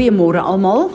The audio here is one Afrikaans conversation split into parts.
Goeiemôre almal.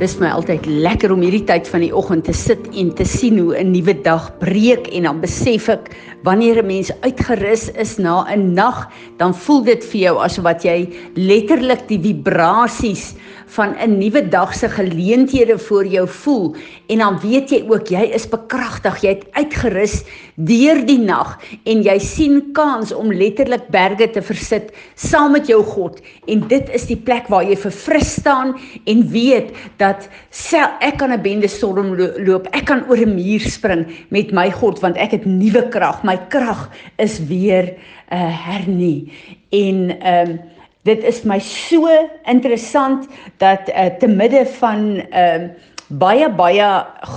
Dis my altyd lekker om hierdie tyd van die oggend te sit en te sien hoe 'n nuwe dag breek en dan besef ek wanneer 'n mens uitgerus is na 'n nag, dan voel dit vir jou asof wat jy letterlik die vibrasies van 'n nuwe dag se geleenthede voor jou voel. En dan weet jy ook jy is bekragtig, jy het uitgerus deur die nag en jy sien kans om letterlik berge te versit saam met jou God. En dit is die plek waar jy verfris staan en weet dat sel, ek kan 'n bende storm loop, ek kan oor 'n muur spring met my God want ek het nuwe krag, my krag is weer uh, hernie. En ehm um, dit is my so interessant dat uh, te midde van ehm uh, baie baie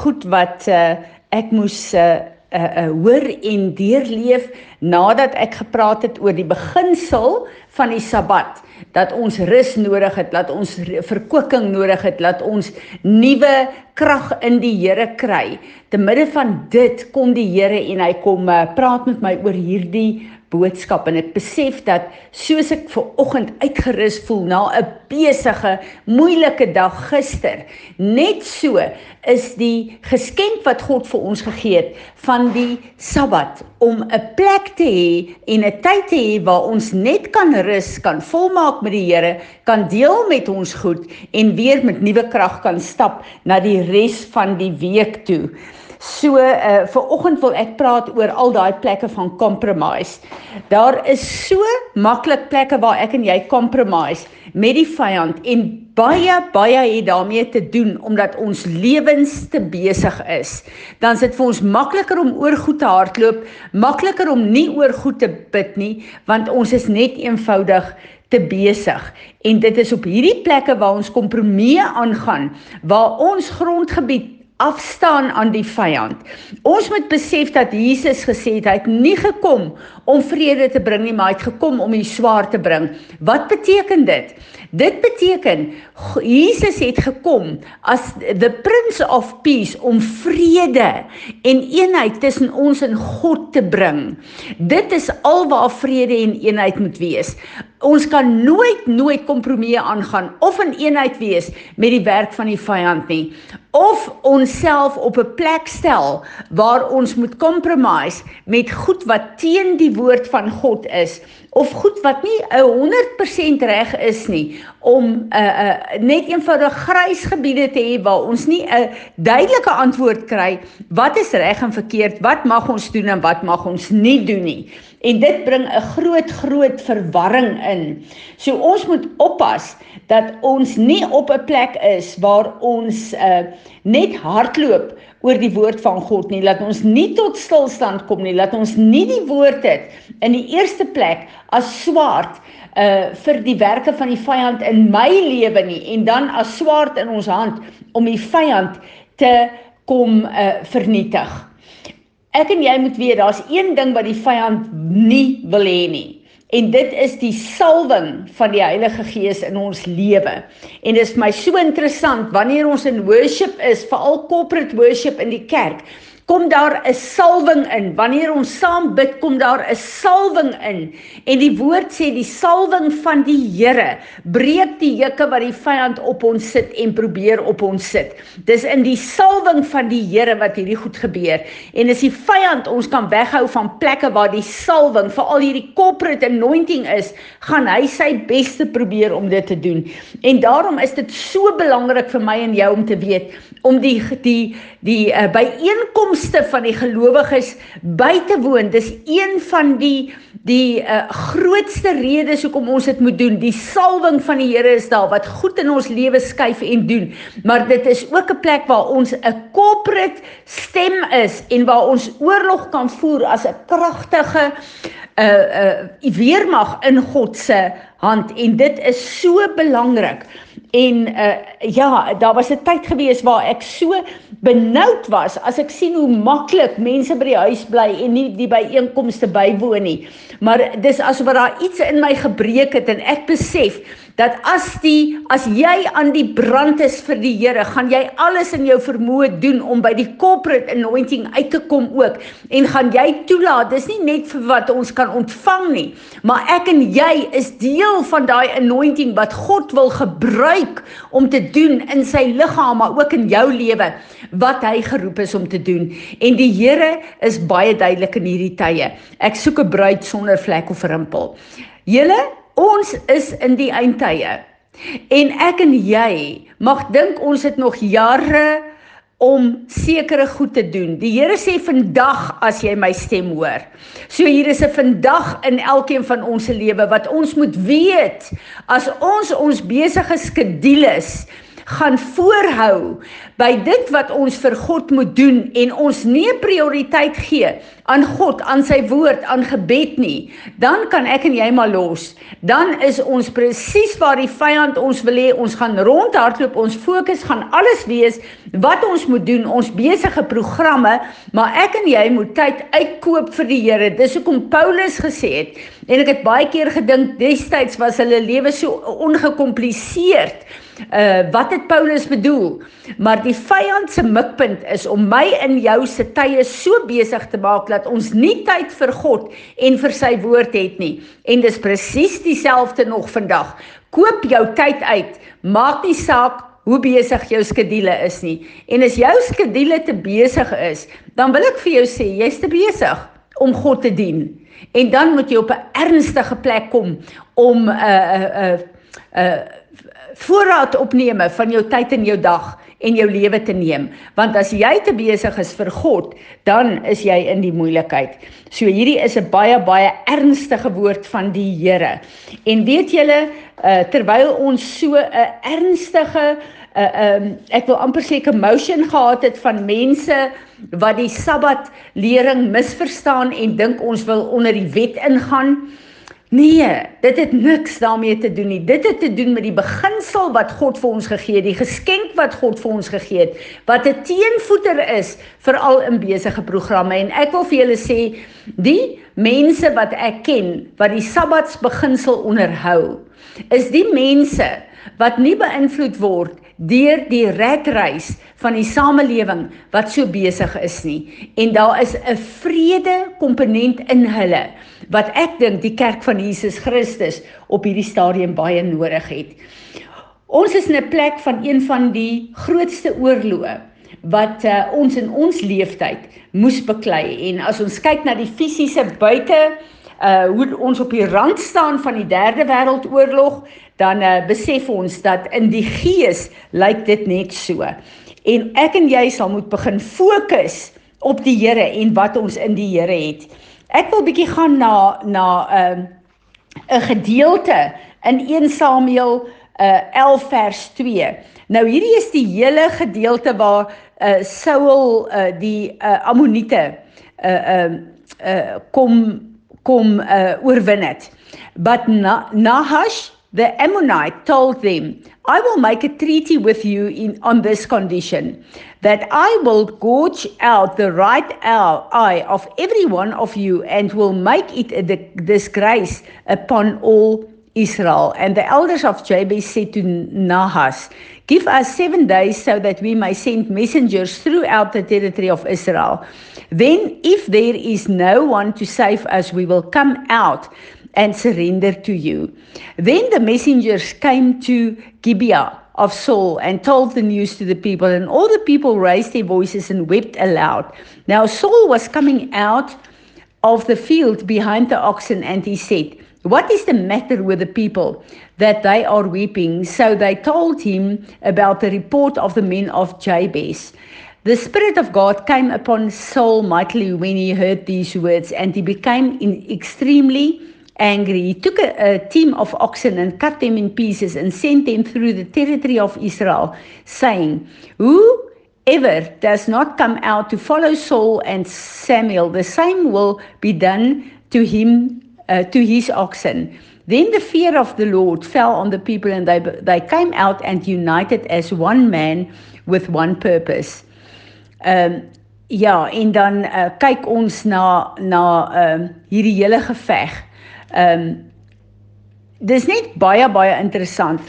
goed wat uh, ek moes uh, uh, uh, hoor en deurleef nadat ek gepraat het oor die beginsel van die Sabbat dat ons rus nodig het, dat ons verkoeking nodig het, dat ons nuwe krag in die Here kry. Te midde van dit kom die Here en hy kom uh, praat met my oor hierdie boodskap en ek besef dat soos ek ver oggend uitgerus voel na 'n besige, moeilike dag gister, net so is die geskenk wat God vir ons gegee het van die Sabbat om 'n plek te hê en 'n tyd te hê waar ons net kan rus, kan volmaak met die Here, kan deel met ons goed en weer met nuwe krag kan stap na die res van die week toe. So uh vir oggend wil ek praat oor al daai plekke van compromise. Daar is so maklik plekke waar ek en jy compromise met die vyand en baie baie het daarmee te doen omdat ons lewens te besig is. Dan is dit vir ons makliker om oor goed te hardloop, makliker om nie oor goed te bid nie, want ons is net eenvoudig te besig en dit is op hierdie plekke waar ons kompromieë aangaan waar ons grondgebied afstaan aan die vyand. Ons moet besef dat Jesus gesê het hy het nie gekom om vrede te bring nie, maar hy het gekom om die swaar te bring. Wat beteken dit? Dit beteken Jesus het gekom as the prince of peace om vrede en eenheid tussen ons en God te bring. Dit is alwaar vrede en eenheid moet wees. Ons kan nooit nooit kompromieë aangaan of in eenheid wees met die werk van die vyand nie of onsself op 'n plek stel waar ons moet compromise met goed wat teen die woord van God is of goed wat nie 'n 100% reg is nie om 'n uh, uh, net eenvoudig grys gebiede te hê waar ons nie 'n duidelike antwoord kry wat is reg en verkeerd, wat mag ons doen en wat mag ons nie doen nie. En dit bring 'n groot groot verwarring in. So ons moet oppas dat ons nie op 'n plek is waar ons uh, net hardloop oor die woord van God nie, laat ons nie tot stilstand kom nie, laat ons nie die woord het in die eerste plek as swaard uh vir die werke van die vyand in my lewe nie en dan as swaard in ons hand om die vyand te kom uh vernietig. Ek en jy moet weet daar's een ding wat die vyand nie wil hê nie. En dit is die salwing van die Heilige Gees in ons lewe. En dit is my so interessant wanneer ons in worship is, veral corporate worship in die kerk, kom daar 'n salwing in. Wanneer ons saam bid, kom daar 'n salwing in. En die woord sê die salwing van die Here breek die juke wat die vyand op ons sit en probeer op ons sit. Dis in die salwing van die Here wat hierdie goed gebeur. En as die vyand ons kan weghou van plekke waar die salwing, veral hierdie corporate anointing is, gaan hy sy bes te probeer om dit te doen. En daarom is dit so belangrik vir my en jou om te weet om die die die uh, byeenkomste van die gelowiges by te woon. Dis een van die die uh, grootste redes hoekom ons dit moet doen. Die salwing van die Here is daar wat goed in ons lewe skuif en doen. Maar dit is ook 'n plek waar ons 'n corporate stem is en waar ons oorlog kan voer as 'n kragtige uh uh weermag in God se hand en dit is so belangrik. En uh ja, daar was 'n tyd gewees waar ek so benoud was as ek sien hoe maklik mense by die huis bly en nie die byeenkomste bywoon nie. Maar dis asof daar iets in my gebreek het en ek besef dat as die as jy aan die brand is vir die Here, gaan jy alles in jou vermoë doen om by die corporate anointing uit te kom ook en gaan jy toelaat. Dis nie net vir wat ons kan ontvang nie, maar ek en jy is deel van daai anointing wat God wil gebruik om te doen in sy liggaam maar ook in jou lewe wat hy geroep is om te doen. En die Here is baie duidelik in hierdie tye. Ek soek 'n bruid sonder vlek of rimpel. Julle Ons is in die eindtye. En ek en jy mag dink ons het nog jare om sekere goed te doen. Die Here sê vandag as jy my stem hoor. So hier is 'n vandag in elkeen van ons se lewe wat ons moet weet as ons ons besige skedules gaan voorhou by dit wat ons vir God moet doen en ons nie prioriteit gee aan God, aan sy woord, aan gebed nie, dan kan ek en jy maar los. Dan is ons presies waar die vyand ons wil hê ons gaan rondhardloop, ons fokus gaan alles wees wat ons moet doen, ons besige programme, maar ek en jy moet tyd uitkoop vir die Here. Dis hoekom Paulus gesê het en ek het baie keer gedink destyds was hulle lewe so ongekompliseerd uh wat het Paulus bedoel? Maar die vyand se mikpunt is om my en jou se tye so besig te maak dat ons nie tyd vir God en vir sy woord het nie. En dis presies dieselfde nog vandag. Koop jou tyd uit. Maak nie saak hoe besig jou skedule is nie. En as jou skedule te besig is, dan wil ek vir jou sê jy's te besig om God te dien. En dan moet jy op 'n ernstige plek kom om 'n uh, 'n uh, 'n uh, uh, voorraad opneme van jou tyd in jou dag en jou lewe te neem want as jy te besig is vir God dan is jy in die moeilikheid. So hierdie is 'n baie baie ernstige woord van die Here. En weet julle uh, terwyl ons so 'n ernstige uh um ek wil amper sê emotion gehad het van mense wat die Sabbat lering misverstaan en dink ons wil onder die wet ingaan. Nee, dit het niks daarmee te doen nie. Dit het te doen met die beginsel wat God vir ons gegee het, die geskenk wat God vir ons gegee het, wat 'n teenvoeter is vir al in besige programme en ek wil vir julle sê, die mense wat ek ken wat die Sabbatsbeginsel beginsel onderhou, is die mense wat nie beïnvloed word deur die redreis van die samelewing wat so besig is nie en daar is 'n vrede komponent in hulle wat ek dink die kerk van Jesus Christus op hierdie stadium baie nodig het. Ons is in 'n plek van een van die grootste oorloë wat uh, ons in ons leeftyd moes beklei en as ons kyk na die fisiese buite uh hoe ons op die rand staan van die derde wêreldoorlog dan uh, besef ons dat in die gees lyk dit net so. En ek en jy sal moet begin fokus op die Here en wat ons in die Here het. Ek wil bietjie gaan na na 'n uh, 'n gedeelte in 1 Samuel uh, 11 vers 2. Nou hierdie is die hele gedeelte waar uh, Saul uh, die uh, Ammoniete uh, uh, uh, kom kom uh, oorwin het. But Na Nahash the Ammonite told them, I will make a treaty with you in, on this condition that I will gorge out the right eye of every one of you and will make it a disgrace upon all Israel. And the elders of Jabez said to Nahas, Give us seven days so that we may send messengers throughout the territory of Israel. Then, if there is no one to save us, we will come out and surrender to you. Then the messengers came to Gibeah of Saul and told the news to the people, and all the people raised their voices and wept aloud. Now Saul was coming out of the field behind the oxen, and he said, What is the matter with the people that they are weeping? So they told him about the report of the men of Jabez. The Spirit of God came upon Saul mightily when he heard these words, and he became extremely angry, he took a, a, team of oxen and cut them in pieces and sent them through the territory of Israel, saying, Whoever does not come out to follow Saul and Samuel, the same will be done to him, uh, to his oxen. Then the fear of the Lord fell on the people, and they, they came out and united as one man with one purpose. Um, ja, en dan uh, kyk ons na na uh, hierdie hele geveg. Um, dis net baie baie interessant.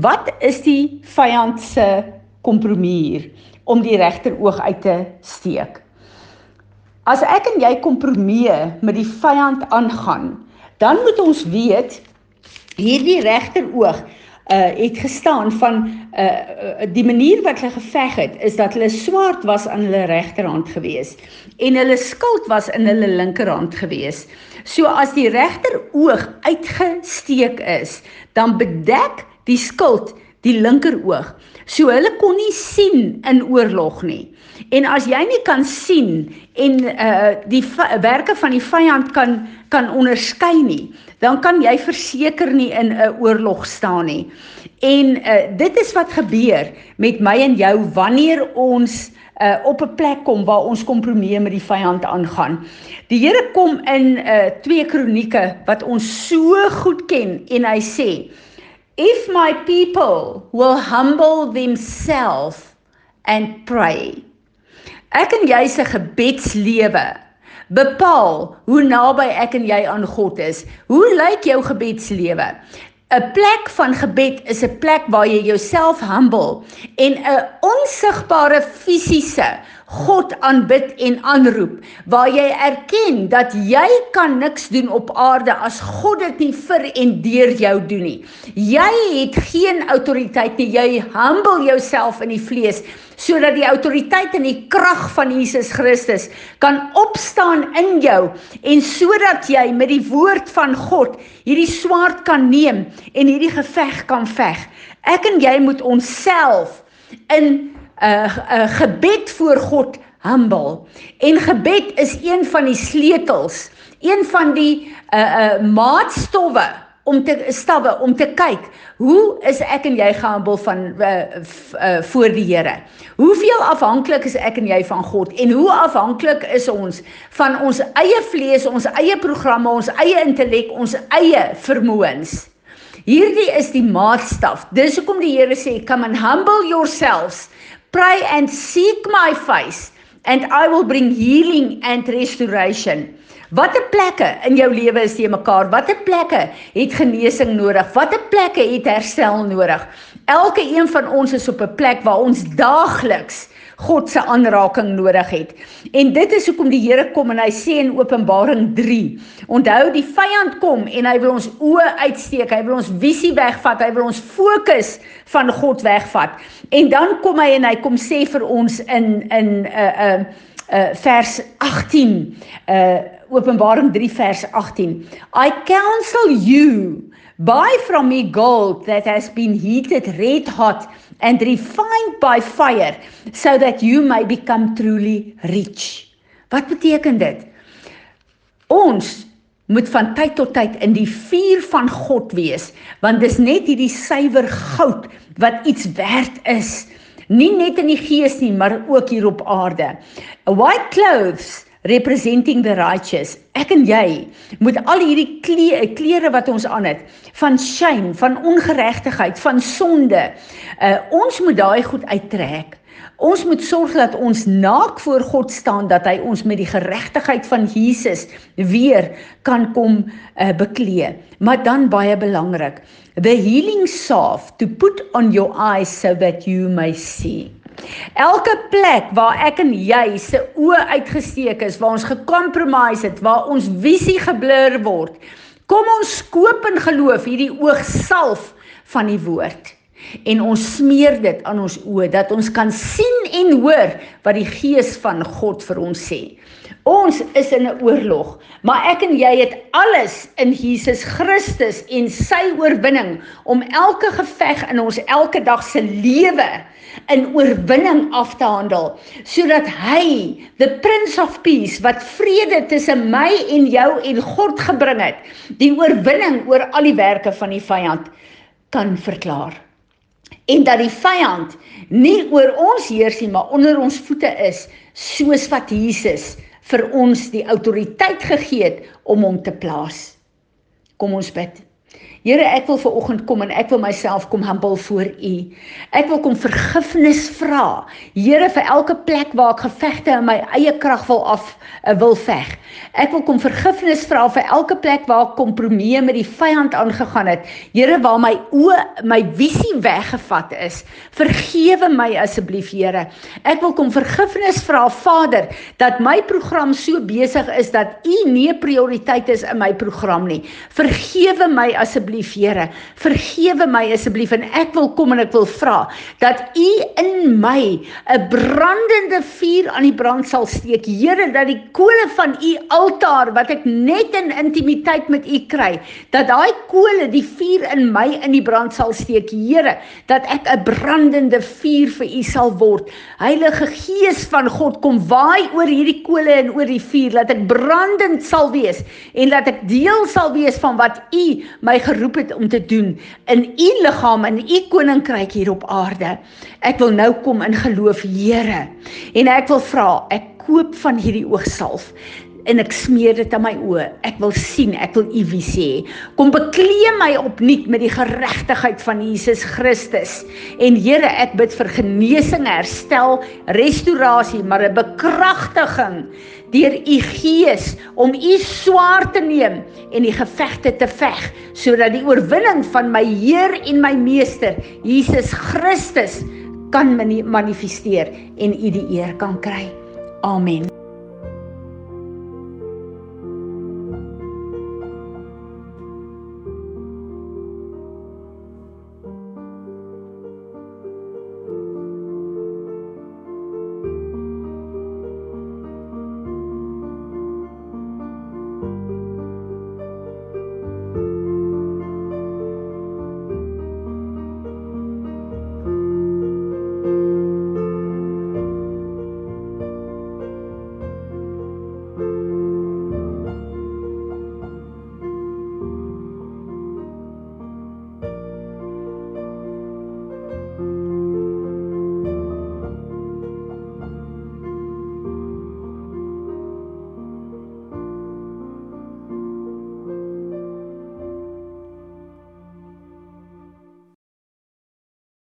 Wat is die vyand se kompromie om die regter oog uit te steek? As ek en jy kompromie met die vyand aangaan, dan moet ons weet hierdie regter oog uh het gestaan van uh die manier wat hulle geveg het is dat hulle swaard was aan hulle regterhand gewees en hulle skild was in hulle linkerhand gewees. So as die regter oog uitgesteek is, dan bedek die skild die linker oog. So hulle kon nie sien in oorlog nie. En as jy nie kan sien en uh die werke van die vyand kan kan onderskei nie, dan kan jy verseker nie in 'n oorlog staan nie. En uh, dit is wat gebeur met my en jou wanneer ons uh, op 'n plek kom waar ons kompromie met die vyand aangaan. Die Here kom in uh, 2 Kronieke wat ons so goed ken en hy sê: If my people will humble themselves and pray. Ek en jy se gebedslewe bepaal hoe naby ek en jy aan God is. Hoe lyk jou gebedslewe? 'n Plek van gebed is 'n plek waar jy jouself humble en 'n onsigbare fisiese God aanbid en aanroep waar jy erken dat jy kan niks doen op aarde as God dit nie vir en deur jou doen nie. Jy het geen autoriteit nie. Jy humble jouself in die vlees sodat die autoriteit en die krag van Jesus Christus kan opstaan in jou en sodat jy met die woord van God hierdie swaard kan neem en hierdie geveg kan veg. Ek en jy moet onsself in 'n uh, 'n uh, gebed voor God humble. En gebed is een van die sleutels, een van die uh uh maatstowwe om te stawwe om te kyk hoe is ek en jy gehumble van uh, uh, voor die Here. Hoeveel afhanklik is ek en jy van God en hoe afhanklik is ons van ons eie vlees, ons eie programme, ons eie intellek, ons eie vermoëns. Hierdie is die maatstaf. Dis hoekom die Here sê, "Come and humble yourselves, pray and seek my face, and I will bring healing and restoration." Watter plekke in jou lewe is jy mekaar? Watter plekke het genesing nodig? Watter plekke het herstel nodig? Elke een van ons is op 'n plek waar ons daagliks God se aanraking nodig het. En dit is hoekom die Here kom en hy sê in Openbaring 3. Onthou die vyand kom en hy wil ons oë uitsteek, hy wil ons visie wegvat, hy wil ons fokus van God wegvat. En dan kom hy en hy kom sê vir ons in in 'n uh, 'n uh, uh, vers 18 uh Openbaring 3 vers 18. I counsel you buy from me gold that has been heated red hot and refined by fire so that you may become truly rich. Wat beteken dit? Ons moet van tyd tot tyd in die vuur van God wees want dis net hierdie suiwer goud wat iets werd is nie net in die gees nie maar ook hier op aarde. White clothes representing the righteous. Ek en jy moet al hierdie klere, wat ons aan het, van shame, van ongeregtigheid, van sonde, uh, ons moet daai goed uittrek. Ons moet sorg dat ons naak voor God staan dat hy ons met die geregtigheid van Jesus weer kan kom uh, beklee. Maar dan baie belangrik, the healing salve to put on your eyes so that you may see. Elke plek waar ek en jy se oë uitgesteek is, waar ons gekompromise het, waar ons visie geblur word, kom ons koop in geloof hierdie oogsalf van die woord en ons smeer dit aan ons oë dat ons kan sien en hoor wat die gees van God vir ons sê. Ons is in 'n oorlog, maar ek en jy het alles in Jesus Christus en sy oorwinning om elke geveg in ons elke dag se lewe in oorwinning af te handel, sodat hy, the prince of peace wat vrede tussen my en jou en God gebring het, die oorwinning oor al die werke van die vyand kan verklaar. En dat die vyand nie oor ons heers nie, maar onder ons voete is, soos wat Jesus vir ons die autoriteit gegee het om hom te plaas. Kom ons bid. Here, ek wil ver oggend kom en ek wil myself kom humble voor U. Ek wil kom vergifnis vra. Here, vir elke plek waar ek gevegte in my eie krag wil af uh, wil veg. Ek wil kom vergifnis vra vir elke plek waar ek kompromie met die vyand aangegaan het. Here, waar my oë, my visie weggevat is. Vergewe my asseblief, Here. Ek wil kom vergifnis vra, Vader, dat my program so besig is dat U nie prioriteit is in my program nie. Vergewe my asseblief asseblief Here, vergewe my asseblief en ek wil kom en ek wil vra dat U in my 'n brandende vuur aan die brand sal steek. Here, dat die kole van U altaar wat ek net in intimiteit met U kry, dat daai kole die vuur in my in die brand sal steek. Here, dat ek 'n brandende vuur vir U sal word. Heilige Gees van God, kom waai oor hierdie kole en oor die vuur, dat ek brandend sal wees en dat ek deel sal wees van wat U my geroep geroep het om te doen in u liggaam in u koninkryk hier op aarde. Ek wil nou kom in geloof, Here. En ek wil vra, ek koop van hierdie oogsalf en ek smeer dit aan my oë. Ek wil sien, ek wil u visie hê. Kom bekleë my opnuut met die geregtigheid van Jesus Christus. En Here, ek bid vir genesing, herstel, restaurasie, maar 'n bekragtiging deur u Gees om u swaar te neem en die gevegte te veg sodat die oorwinning van my Heer en my Meester Jesus Christus kan manifesteer en u die eer kan kry. Amen.